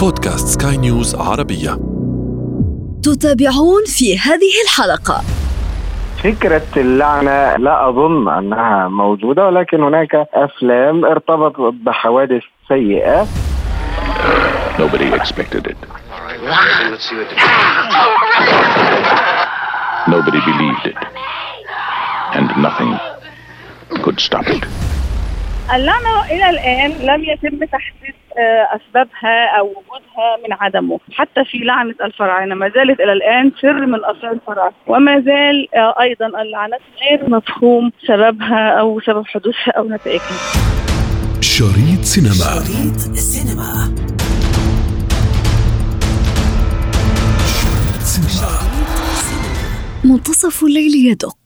بودكاست سكاي نيوز عربية تتابعون في هذه الحلقة فكرة اللعنة لا أظن أنها موجودة ولكن هناك أفلام ارتبطت بحوادث سيئة Nobody expected it. Nobody believed it. And nothing could stop it. اللعنة إلى الآن لم يتم تحديد آه، أسبابها أو وجودها من عدمه. حتى في لعنة الفراعنة ما زالت إلى الآن سر من أسرار الفراعنة. وما زال آه، أيضا اللعنات غير مفهوم سببها أو سبب حدوثها أو نتائجها. شريط سينما. شريط السينما منتصف الليل يدق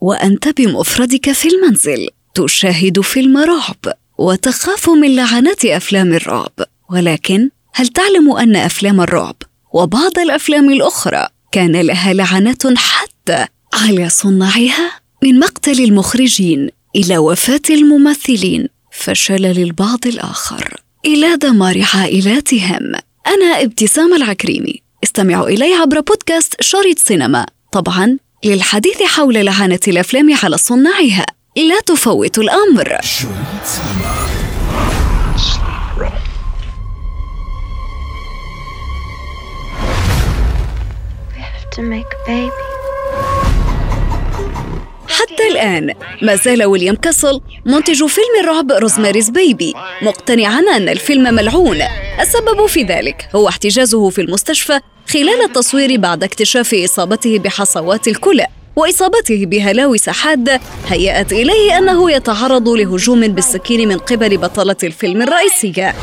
وأنت بمفردك في المنزل. تشاهد فيلم رعب وتخاف من لعنات أفلام الرعب. ولكن هل تعلم أن أفلام الرعب وبعض الأفلام الأخرى كان لها لعنات حتى على صناعها؟ من مقتل المخرجين إلى وفاة الممثلين فشلل البعض الآخر. إلى دمار عائلاتهم. أنا ابتسام العكريمي. استمعوا إلي عبر بودكاست شريط سينما. طبعا للحديث حول لعنة الأفلام على صناعها. لا تفوت baby. حتى الآن ما زال ويليام كاسل منتج فيلم الرعب روزماريز بيبي مقتنعا أن الفيلم ملعون. السبب في ذلك هو احتجازه في المستشفى خلال التصوير بعد اكتشاف إصابته بحصوات الكلى. وإصابته بهلاوس حادة هيأت إليه أنه يتعرض لهجوم بالسكين من قبل بطلة الفيلم الرئيسية.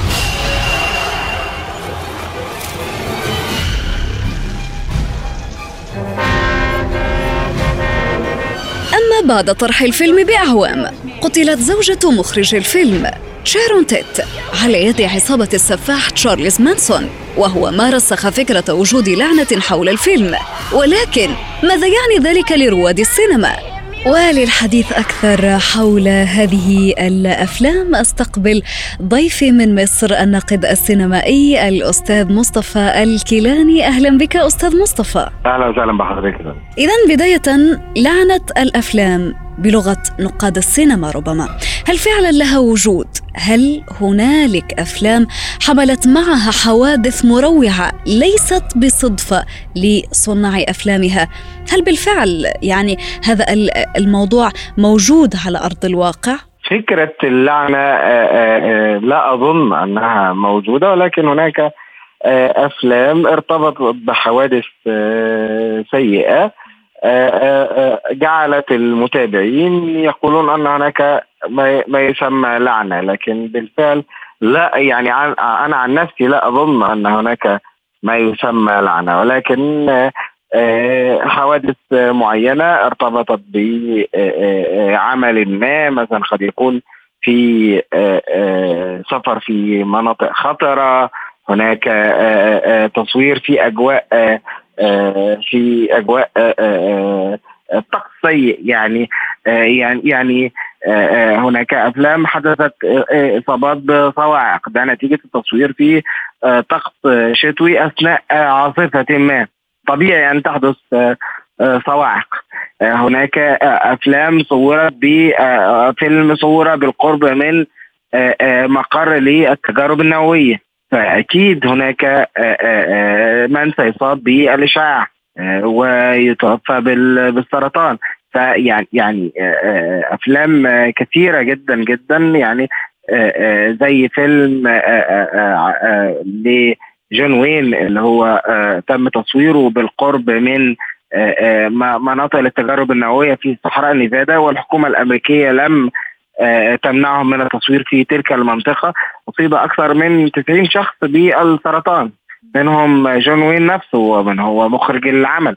بعد طرح الفيلم بأعوام قتلت زوجة مخرج الفيلم شيرون تيت على يد عصابة السفاح تشارلز مانسون وهو ما رسخ فكرة وجود لعنة حول الفيلم ولكن ماذا يعني ذلك لرواد السينما؟ وللحديث أكثر حول هذه الأفلام. أستقبل ضيفي من مصر الناقد السينمائي الأستاذ مصطفى الكيلاني. أهلا بك أستاذ مصطفى. أهلا وسهلا بحضرتك. إذا بداية لعنة الأفلام بلغة نقاد السينما ربما. هل فعلا لها وجود؟ هل هنالك أفلام حملت معها حوادث مروعة ليست بصدفة لصناع أفلامها؟ هل بالفعل يعني هذا ال- الموضوع موجود على أرض الواقع؟ فكرة اللعنة آه، آه، آه، لا أظن أنها موجودة ولكن هناك أفلام ارتبطت بحوادث آه، آه، آه، آه، جعلت المتابعين يقولون أن هناك ما يسمى لعنة لكن بالفعل لا يعني عن- أنا عن نفسي لا أظن أن هناك ما يسمى لعنة ولكن حوادث معينة ارتبطت بعمل ما مثلا قد يكون في سفر في مناطق خطرة هناك تصوير في آه، في أجواء آه، آه، آه، طقس سيء. يعني آه، يعني يعني آه، آه، هناك أفلام حدثت آه، آه، إصابات بصواعق ده نتيجة التصوير في آه، طقس آه، شتوي أثناء آه، عاصفة ما. طبيعي أن تحدث آه، آه، صواعق آه، هناك آه، أفلام صورت بفيلم صورة بالقرب من آه، آه، مقر للتجارب النووية. فأكيد هناك آه، آه، آه، من سيصاب بالإشعاع آه، ويتوفى بال- بالسرطان. فيعني يعني افلام آه، كثيرة جدا جدا يعني زي فيلم لجون وين اللي هو تم تصويره بالقرب من مناطق التجارب النووية في صحراء نيفادا والحكومة الأمريكية لم تمنعهم من التصوير في تلك المنطقة. أصيب أكثر من 90 شخص بالسرطان منهم جون وين نفسه ومن هو مخرج العمل.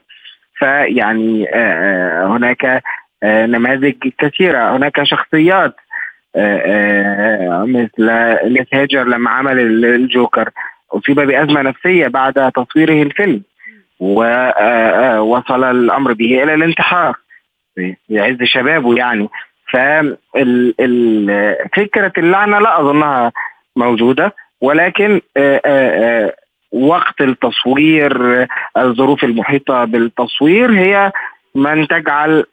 فيعني آه، آه، هناك آه، نماذج كثيرة. هناك شخصيات آه، آه، مثل ليث هيجر لما عمل ال- الجوكر أصيب بأزمة نفسية بعد تصويره الفيلم. ووصل الأمر به إلى الانتحار. في عز شبابه يعني. ففكره اللعنة لا أظنها موجودة ولكن آه، آه، آه، وقت التصوير الظروف المحيطة بالتصوير هي من تجعل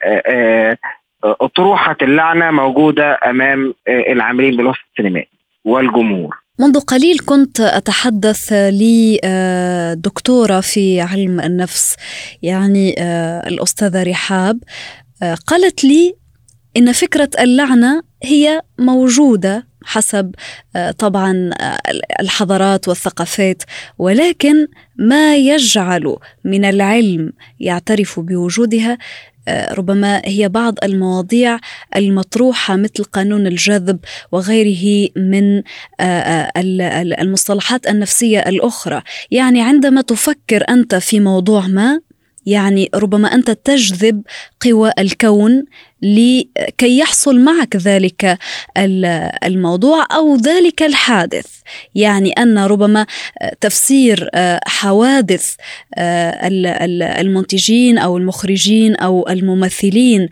اطروحه اللعنة موجودة أمام العاملين بالوسط السينمائي والجمهور. منذ قليل كنت أتحدث لدكتوره في علم النفس يعني الأستاذة رحاب قالت لي إن فكرة اللعنة هي موجودة حسب طبعا الحضارات والثقافات ولكن ما يجعل من العلم يعترف بوجودها ربما هي بعض المواضيع المطروحة مثل قانون الجذب وغيره من المصطلحات النفسية الأخرى. يعني عندما تفكر أنت في موضوع ما يعني ربما أنت تجذب قوى الكون لكي يحصل معك ذلك الموضوع أو ذلك الحادث. يعني أن ربما تفسير حوادث المنتجين أو المخرجين أو الممثلين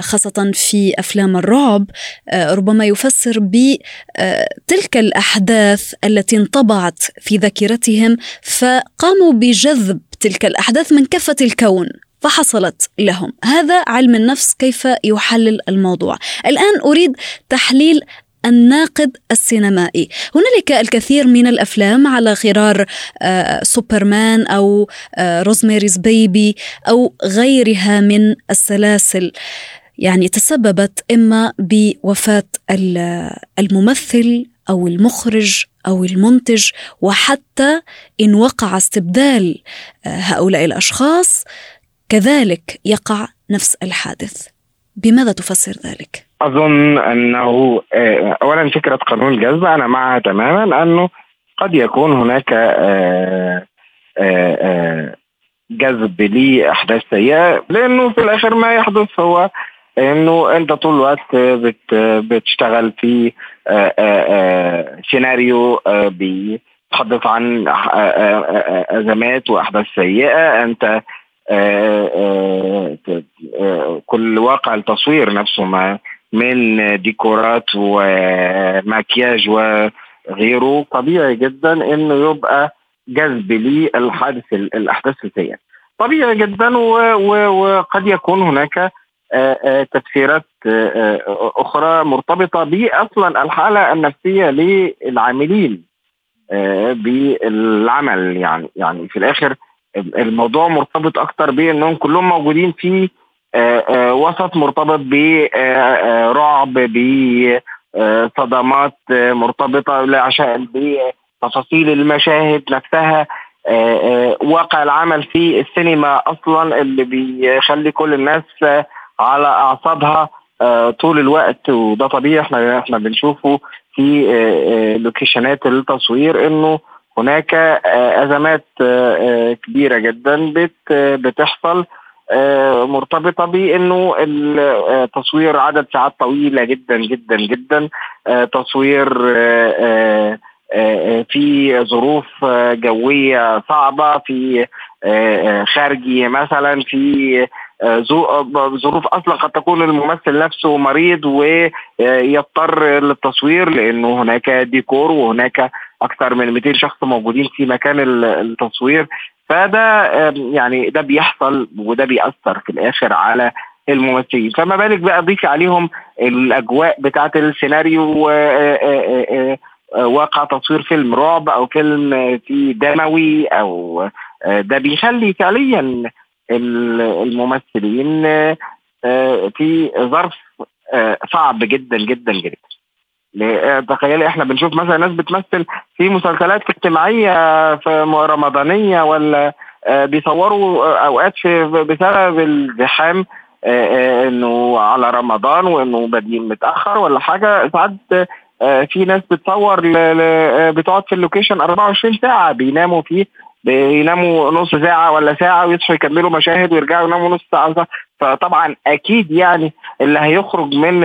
خاصة في أفلام الرعب ربما يفسر بتلك الأحداث التي انطبعت في ذاكرتهم فقاموا بجذب تلك الأحداث من كافة الكون. فحصلت لهم. هذا علم النفس كيف يحلل الموضوع. الآن أريد تحليل الناقد السينمائي. هنالك الكثير من الأفلام على غرار سوبرمان أو روزميريز بيبي أو غيرها من السلاسل. يعني تسببت إما بوفاة الممثل أو المخرج أو المنتج وحتى إن وقع استبدال هؤلاء الأشخاص كذلك يقع نفس الحادث. بماذا تفسر ذلك؟ أظن أنه اولا فكرة قانون الجذب أنا معها تماما أنه قد يكون هناك جذب لأحداث سيئة لأنه في الآخر ما يحدث هو أنه أنت طول الوقت بت بتشتغل في سيناريو بيتحدث عن أزمات وأحداث سيئة أنت كل واقع التصوير نفسه ما من ديكورات ومكياج وغيره. طبيعي جدا إنه يبقى جذب للحادث الأحداث السيئة. طبيعي جدا وقد يكون هناك تفسيرات أخرى مرتبطة باصلا الحالة النفسية للعاملين بالعمل. يعني يعني في الآخر الموضوع مرتبط أكتر بانهم كلهم موجودين في وسط مرتبط برعب بصدمات مرتبطة عشان بتفاصيل المشاهد نفسها. واقع العمل في السينما أصلا اللي بيخلي كل الناس على أعصابها طول الوقت. وده طبيعي إحنا إحنا بنشوفه في لوكيشنات التصوير إنه هناك أزمات كبيرة جدا بتحصل مرتبطة بإنه التصوير عدد ساعات طويلة جدا جدا جدا تصوير في ظروف جوية صعبة في خارجي مثلا في ظروف أصلا قد تكون الممثل نفسه مريض ويضطر للتصوير لأنه هناك ديكور وهناك أكثر من 200 شخص موجودين في مكان التصوير. فده يعني ده بيحصل وده بيأثر في الآخر على الممثلين. فما بالك بقى ضيف عليهم الأجواء بتاعة السيناريو واقع تصوير فيلم رعب أو فيلم في دموي أو ده بيخلي فعليا الممثلين في ظرف صعب جدا جدا جدا. تخيلي إحنا بنشوف مثلا ناس بتمثل في مسلسلات اجتماعية في رمضانية ولا بيصوروا أوقات في بسبب الزحام إنه على رمضان وإنه بادئين متأخر ولا حاجة. ساعات في ناس بتصور بتقعد في اللوكيشن 24 ساعة بيناموا فيه. بيناموا نص ساعة ولا ساعة ويصحوا يكملوا مشاهد ويرجعوا يناموا نص ساعة. فطبعا أكيد يعني اللي هيخرج من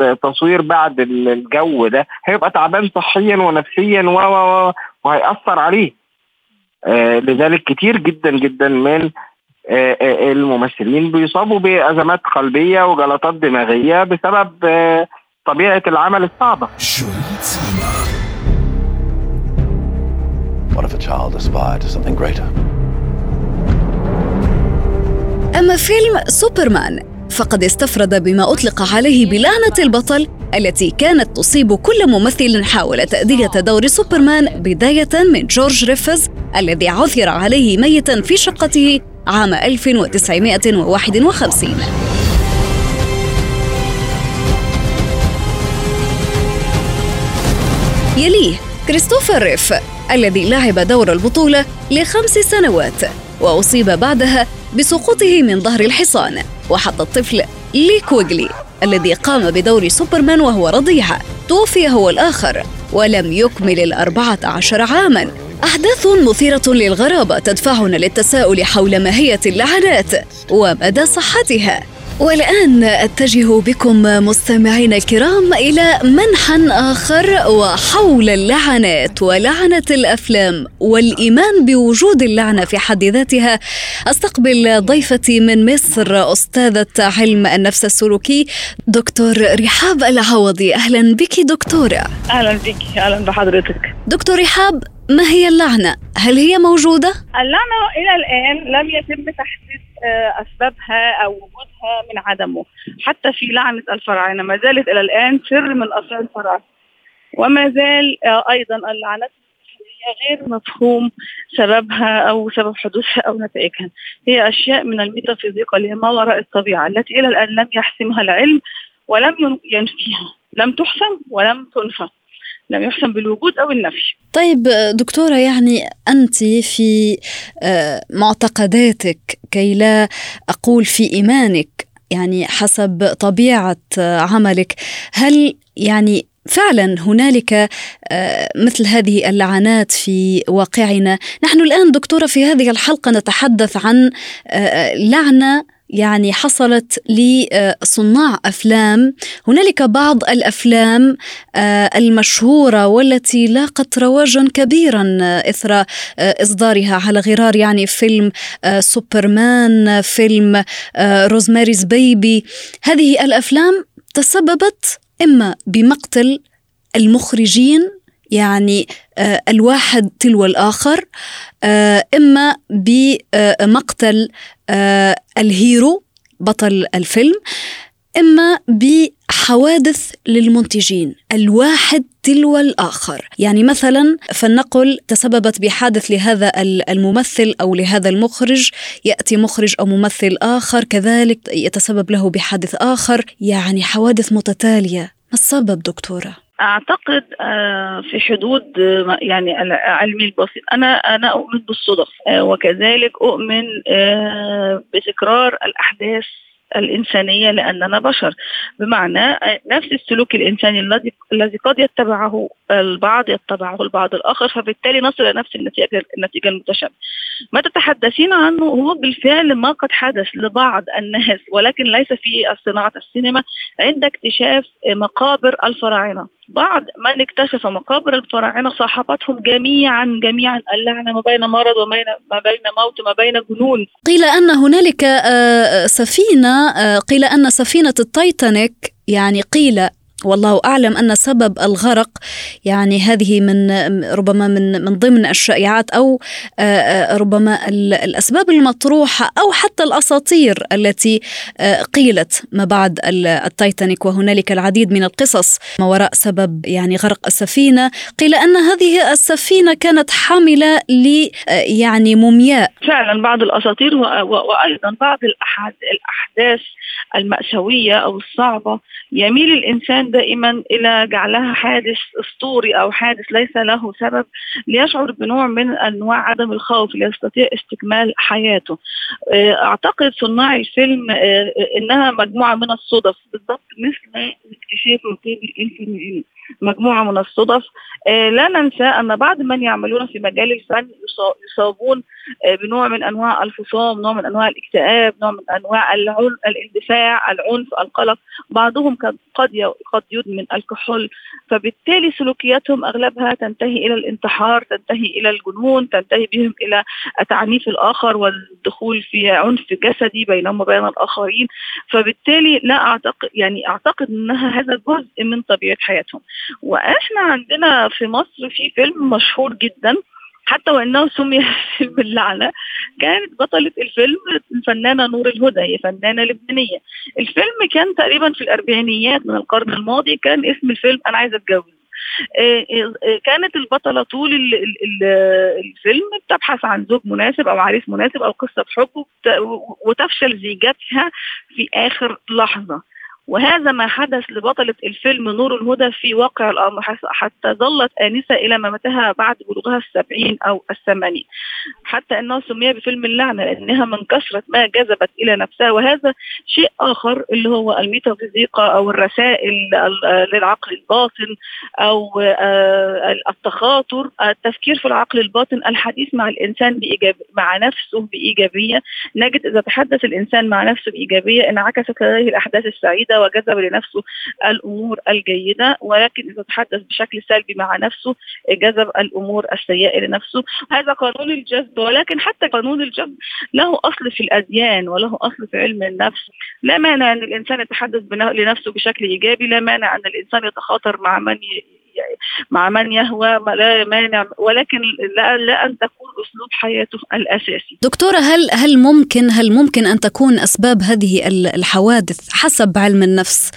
التصوير بعد الجو ده هيبقى تعبان صحيا ونفسيا و وهيأثر عليه. آه لذلك كتير جدا جدا من آه الممثلين بيصابوا بأزمات قلبية وجلطات دماغية بسبب آه طبيعة العمل الصعبة. What if a child aspire to something greater. أما فيلم سوبرمان فقد استفرد بما أطلق عليه بلعنة البطل التي كانت تصيب كل ممثل حاول تأدية دور سوبرمان بداية من جورج ريفز الذي عثر عليه ميتا في شقته عام 1951 يليه كريستوفر ريف الذي لعب دور البطولة لخمس سنوات وأصيب بعدها بسقوطه من ظهر الحصان وحتى الطفل لي كويغلي الذي قام بدور سوبرمان وهو رضيع توفي هو الآخر ولم يكمل الأربعة عشر عاماً. أحداث مثيرة للغرابة تدفعنا للتساؤل حول ماهية اللعنات ومدى صحتها. والآن أتجه بكم مستمعينا الكرام إلى منحى آخر وحول اللعنات ولعنة الأفلام والإيمان بوجود اللعنة في حد ذاتها أستقبل ضيفتي من مصر أستاذة علم النفس السلوكي دكتور رحاب العوضي أهلا بك دكتورة أهلا بك أهلا بحضرتك دكتور رحاب ما هي اللعنة؟ هل هي موجودة؟ اللعنة إلى الآن لم يتم تحديد أسبابها أو وجودها من عدمه. حتى في لعنة الفراعنة ما زالت إلى الآن سر من أسرار الفراعنة. وما زال آه، أيضا اللعنات غير مفهوم سببها أو سبب حدوثها أو نتائجها. هي أشياء من الميتافيزيقا اللي ما وراء الطبيعة التي إلى الآن لم يحسمها العلم ولم ين- ينفيها. لم تحسم ولم تنفى. لم يحسم بالوجود أو النفي طيب دكتورة يعني أنت في آه، معتقداتك كي لا أقول في إيمانك يعني حسب طبيعة آه، عملك هل يعني فعلا هنالك آه، مثل هذه اللعنات في واقعنا؟ نحن الآن دكتورة في هذه الحلقة نتحدث عن لعنة يعني حصلت لصناع أفلام. هنالك بعض الأفلام آه، المشهورة والتي لاقت رواجا كبيرا آه، إثر آه، إصدارها على غرار يعني فيلم آه، سوبرمان فيلم آه، روزماريز بيبي. هذه الأفلام تسببت إما بمقتل المخرجين يعني آه، الواحد تلو الآخر آه، إما بمقتل آه، الهيرو بطل الفيلم إما بحوادث للمنتجين الواحد تلو الآخر. يعني مثلا فلنقل تسببت بحادث لهذا ال- الممثل أو لهذا المخرج يأتي مخرج أو ممثل آخر كذلك يتسبب له بحادث آخر يعني حوادث متتالية. ما السبب دكتورة؟ أعتقد آه، في حدود آه، يعني علمي البسيط أنا أنا أؤمن بالصدف آه، وكذلك أؤمن بتكرار الأحداث الإنسانية لأننا بشر. بمعنى نفس السلوك الإنساني الذي الذي قد يتبعه البعض يتبعه البعض الآخر فبالتالي نصل إلى نفس النتيجة النتيجة المتشابهة. ما تتحدثين عنه هو بالفعل ما قد حدث لبعض الناس ولكن ليس في صناعة السينما عند اكتشاف مقابر الفراعنة. بعض من اكتشف مقابر الفراعنة صاحبتهم جميعا جميعا اللعنة ما بين مرض وما بين ما بين موت وما بين جنون. قيل أن هنالك آه، سفينة آه، قيل أن سفينة التايتانيك يعني قيل والله أعلم أن سبب الغرق يعني هذه من ربما من من ضمن الشائعات أو آه، آه، ربما ال- الأسباب المطروحة أو حتى الأساطير التي آه، قيلت ما بعد ال- التايتانيك وهنالك العديد من القصص ما وراء سبب يعني غرق السفينة. قيل أن هذه السفينة كانت حاملة ل يعني مومياء فعلا بعض الأساطير وأيضا بعض الأحداث المأساوية أو الصعبة يميل الإنسان دائما إلى جعلها حادث أسطوري أو حادث ليس له سبب ليشعر بنوع من أنواع عدم الخوف ليستطيع استكمال حياته. آه، أعتقد صناع الفيلم آه، إنها مجموعة من الصدف بالضبط مثل اكتشاف مقابر الفراعنه. مجموعة من الصدف. آه، لا ننسى أن بعض من يعملون في مجال الفن يصا- يصابون آه، بنوع من أنواع الفصام، نوع من أنواع الاكتئاب، نوع من العن... الاندفاع، العنف، القلق، بعضهم قد قد يدمن الكحول، فبالتالي سلوكياتهم أغلبها تنتهي إلى الانتحار، تنتهي إلى الجنون، تنتهي بهم إلى تعنيف الآخر والدخول في عنف جسدي بينهم وبين الآخرين، فبالتالي لا اعتقد يعني أعتقد إنها هذا جزء من طبيعة حياتهم. وإحنا عندنا في مصر في فيلم مشهور جدا حتى وإنه سمي فيلم اللعنه كانت بطلة الفيلم الفنانة نور الهدى هي فنانة لبنانية. الفيلم كان تقريبا في الأربعينيات من القرن الماضي كان اسم الفيلم أنا عايزة أتجوز. آه، آه، كانت البطلة طول الفيلم بتبحث عن زوج مناسب أو عريس مناسب أو قصة حب وتفشل زيجتها في آخر لحظة. وهذا ما حدث لبطلة الفيلم نور الهدى في واقع الأمر حتى ظلت آنسة إلى مماتها بعد بلوغها السبعين أو الثمانين. حتى أنه سمي بفيلم اللعنة لأنها من كثرة ما جذبت إلى نفسها. وهذا شيء آخر اللي هو الميتافيزيقا أو الرسائل للعقل الباطن أو آه، التخاطر التفكير في العقل الباطن الحديث مع الإنسان بإيجاب مع نفسه بإيجابية. نجد إذا تحدث الإنسان مع نفسه بإيجابية انعكست لديه الأحداث السعيدة الجيدة وجذب لنفسه الأمور الجيدة ولكن إذا تحدث بشكل سلبي مع نفسه جذب الأمور السيئة لنفسه. هذا قانون الجذب ولكن حتى قانون الجذب له أصل في الأديان وله أصل في علم النفس. لا مانع أن الإنسان يتحدث لنفسه بشكل إيجابي لا مانع أن الإنسان يتخاطر مع من مع من يهوى لا مانع ولكن لا, لا أن تكون أسلوب حياته الأساسي. دكتورة هل هل ممكن هل ممكن أن تكون أسباب هذه الحوادث حسب علم النفس؟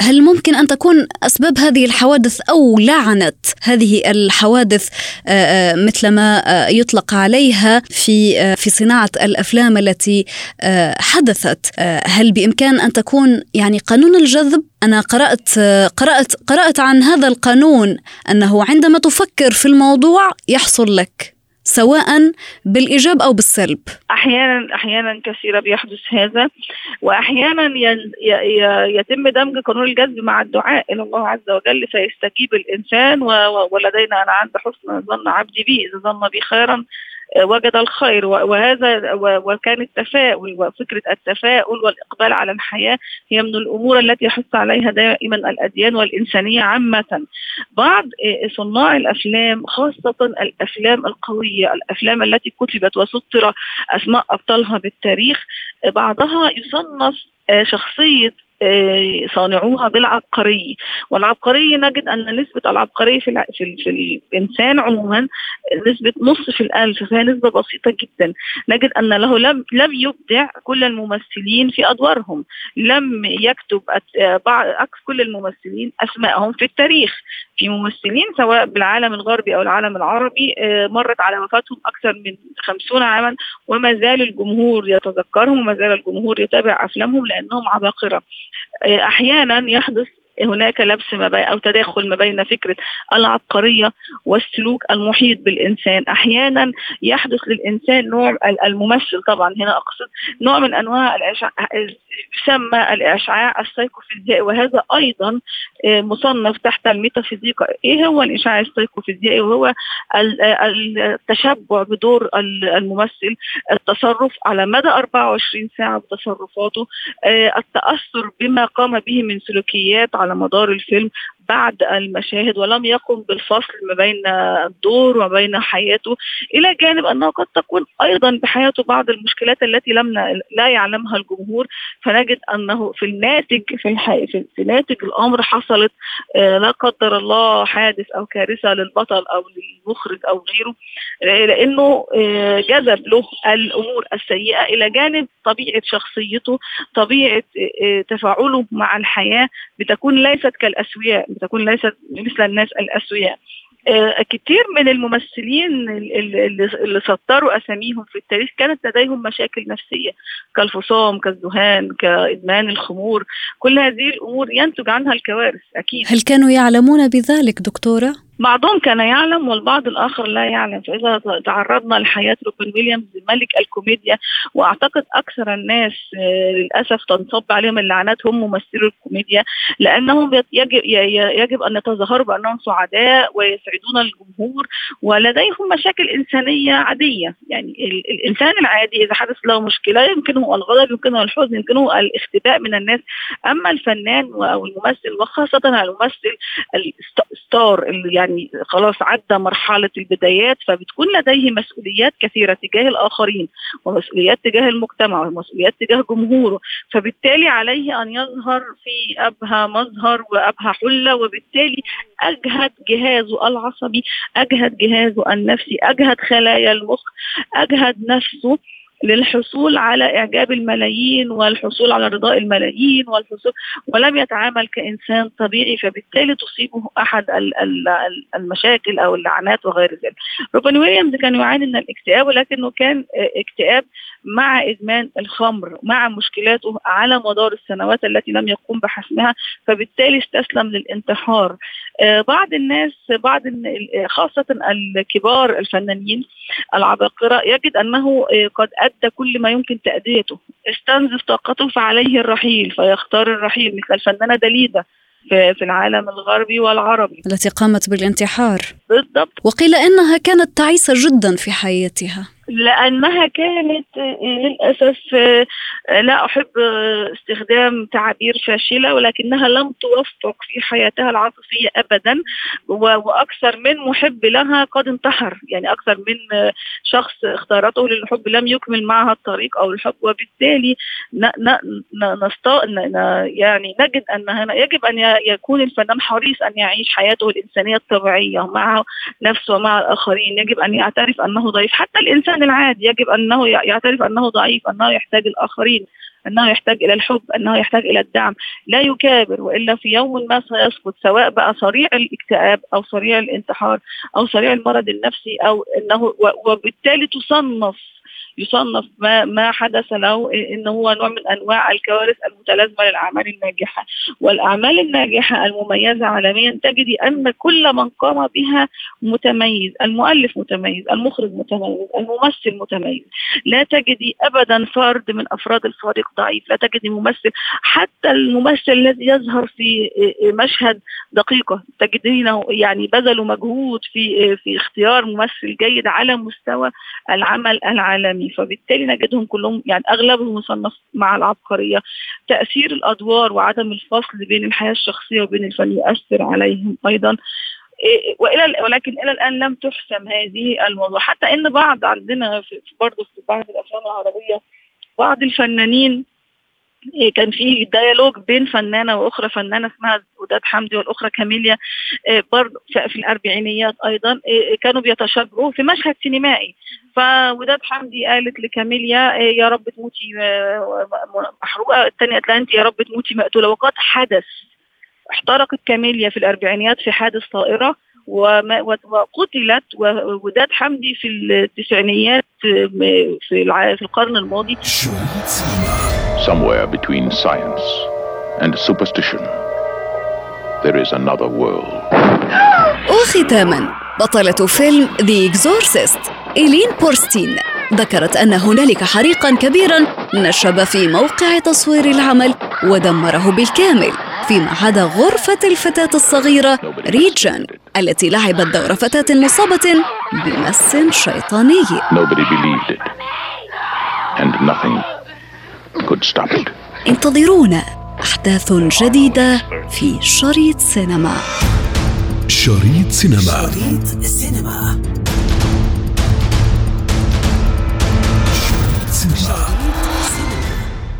هل ممكن أن تكون أسباب هذه الحوادث أو لعنة هذه الحوادث مثل ما يطلق عليها في في صناعة الأفلام التي حدثت؟ هل بإمكان أن تكون يعني قانون الجذب؟ أنا قرأت قرأت قرأت عن هذا القانون أنه عندما تفكر في الموضوع يحصل لك سواء بالإيجاب أو بالسلب. أحيانا أحيانا كثيرا بيحدث هذا واحيانا يتم دمج قانون الجذب مع الدعاء إلى الله عز وجل فيستجيب الإنسان ولدينا أنا عند حسن ظن عبدي بي إذا ظن بي خيرا وجد الخير وهذا وكان التفاؤل وفكرة التفاؤل والإقبال على الحياة هي من الأمور التي يحث عليها دائما الأديان والإنسانية عامة. بعض صناع الأفلام خاصة الأفلام القوية الأفلام التي كتبت وسطر أسماء أبطالها بالتاريخ بعضها يصنف شخصية آه، صانعوها بالعبقرية والعبقرية نجد أن نسبة العبقرية في, في, في الإنسان عموما نسبة نص في الألف فهي نسبة بسيطة جدا. نجد أن له لم, لم يبدع كل الممثلين في أدوارهم. لم يكتب عكس كل الممثلين أسمائهم في التاريخ. في ممثلين سواء بالعالم الغربي أو العالم العربي آه، مرت على وفاتهم أكثر من خمسون عاما وما زال الجمهور يتذكرهم وما زال الجمهور يتابع أفلامهم لأنهم عباقرة. آه، أحيانا يحدث هناك لبس ما بين أو تداخل ما بين فكرة العبقرية والسلوك المحيط بالإنسان، أحيانا يحدث للإنسان نوع الممثل طبعا هنا أقصد نوع من أنواع يسمى الإشعاع السيكوفيزيائي وهذا أيضا آه، مصنف تحت الميتافيزيقا، إيه هو الإشعاع السيكوفيزيائي؟ وهو التشبع بدور الممثل، التصرف على مدى 24 ساعة بتصرفاته، آه، التأثر بما قام به من سلوكيات على مدار الفيلم بعد المشاهد ولم يقم بالفصل ما بين الدور وما بين حياته إلى جانب أنه قد تكون أيضا بحياته بعض المشكلات التي لم لا يعلمها الجمهور. فنجد أنه في الناتج في الحي في, ناتج الأمر حصلت آه، لا قدر الله حادث أو كارثة للبطل أو للمخرج أو غيره آه، لأنه آه، جذب له الأمور السيئة إلى جانب طبيعة شخصيته طبيعة تفاعله مع الحياة بتكون ليست كالأسوياء بتكون ليست مثل الناس الأسوياء. آه، كتير من الممثلين اللي سطروا أساميهم في التاريخ كانت لديهم مشاكل نفسية كالفصام كالذهان كإدمان الخمور. كل هذه الأمور ينتج عنها الكوارث أكيد. هل كانوا يعلمون بذلك دكتورة؟ بعضهم كان يعلم والبعض الآخر لا يعلم. فإذا تعرضنا لحياة روبن ويليامز ملك الكوميديا وأعتقد أكثر الناس آه، للأسف تنصب عليهم اللعنات هم ممثلو الكوميديا لأنهم يجب, يجب أن يتظاهروا بأنهم سعداء ويسعدون الجمهور ولديهم مشاكل إنسانية عادية. يعني الإنسان العادي إذا حدث له مشكلة يمكنه الغضب يمكنه الحزن يمكنه الاختفاء من الناس. أما الفنان أو الممثل وخاصة الممثل الستار اللي يعني يعني خلاص عدى مرحلة البدايات فبتكون لديه مسؤوليات كثيرة تجاه الآخرين ومسؤوليات تجاه المجتمع ومسؤوليات تجاه جمهوره. فبالتالي عليه أن يظهر في أبهى مظهر وأبهى حلة وبالتالي أجهد جهازه العصبي أجهد جهازه النفسي أجهد خلايا المخ أجهد نفسه للحصول على إعجاب الملايين والحصول على رضاء الملايين والحصول ولم يتعامل كإنسان طبيعي فبالتالي تصيبه أحد المشاكل أو اللعنات وغير ذلك. روبن ويليامز كان يعاني من الاكتئاب ولكنه كان اكتئاب مع إدمان الخمر مع مشكلاته على مدار السنوات التي لم يقوم بحسمها فبالتالي استسلم للانتحار. بعض الناس بعض خاصة الكبار الفنانين العباقرة يجد أنه قد أدى كل ما يمكن تأديته. استنزف طاقته فعليه الرحيل فيختار الرحيل مثل الفنانة دليدا في العالم الغربي والعربي. التي قامت بالانتحار. بالضبط. وقيل إنها كانت تعيسة جدا في حياتها. لأنها كانت للأسف لا أحب استخدام تعابير فاشلة ولكنها لم توفق في حياتها العاطفية ابدا وأكثر من محب لها قد انتحر. يعني أكثر من شخص اختارته للحب لم يكمل معها الطريق أو الحب وبالتالي نست... يعني نجد هنا يجب أن يكون الفنان حريص أن يعيش حياته الإنسانية الطبيعية مع نفسه ومع الآخرين. يجب أن يعترف أنه ضعيف. حتى الإنسان العادي يجب أنه يعترف أنه ضعيف أنه يحتاج الآخرين أنه يحتاج إلى الحب أنه يحتاج إلى الدعم. لا يكابر وإلا في يوم ما سيسقط سواء بقى صريع الاكتئاب أو صريع الانتحار أو صريع المرض النفسي أو إنه وبالتالي تصنف يصنف ما ما حدث له انه هو نوع من أنواع الكوارث المتلازمة للأعمال الناجحة. والأعمال الناجحة المميزة عالميا تجدي أن كل من قام بها متميز المؤلف متميز المخرج متميز الممثل متميز. لا تجدي ابدا فرد من أفراد الفريق ضعيف لا تجدي ممثل حتى الممثل الذي يظهر في مشهد دقيقة تجدينه يعني بذلوا مجهود في في اختيار ممثل جيد على مستوى العمل العالمي. فبالتالي نجدهم كلهم يعني أغلبهم مصنف مع العبقرية. تأثير الأدوار وعدم الفصل بين الحياة الشخصية وبين الفن يؤثر عليهم أيضا. وإلى ولكن إلى الآن لم تحسم هذه الموضوع. حتى إن بعض عندنا برضه في بعض الأفلام العربية بعض الفنانين كان في ديالوج بين فنانة وأخرى فنانة اسمها وداد حمدي والأخرى كاميليا برضه في الأربعينيات أيضا كانوا بيتشاجروا في مشهد سينمائي. فوداد حمدي قالت لكاميليا يا رب تموتي محروقة الثانية قالت لها أنت يا رب تموتي مقتولة. وقد حدث احترقت كاميليا في الأربعينيات في حادث طائرة وقتلت وداد حمدي في التسعينيات في في القرن الماضي. Somewhere between science and superstition, there is another world. وختاما بطلة فيلم The Exorcist إيلين بورستين ذكرت أن هنالك حريقا كبيرا نشب في موقع تصوير العمل ودمره بالكامل فيما عدا غرفة الفتاة الصغيرة ريجان التي لعبت دور فتاة مصابة بمس شيطاني Nobody believed it. And nothing. انتظرونا أحداث جديدة في شريط سينما. شريط سينما. شريط سينما.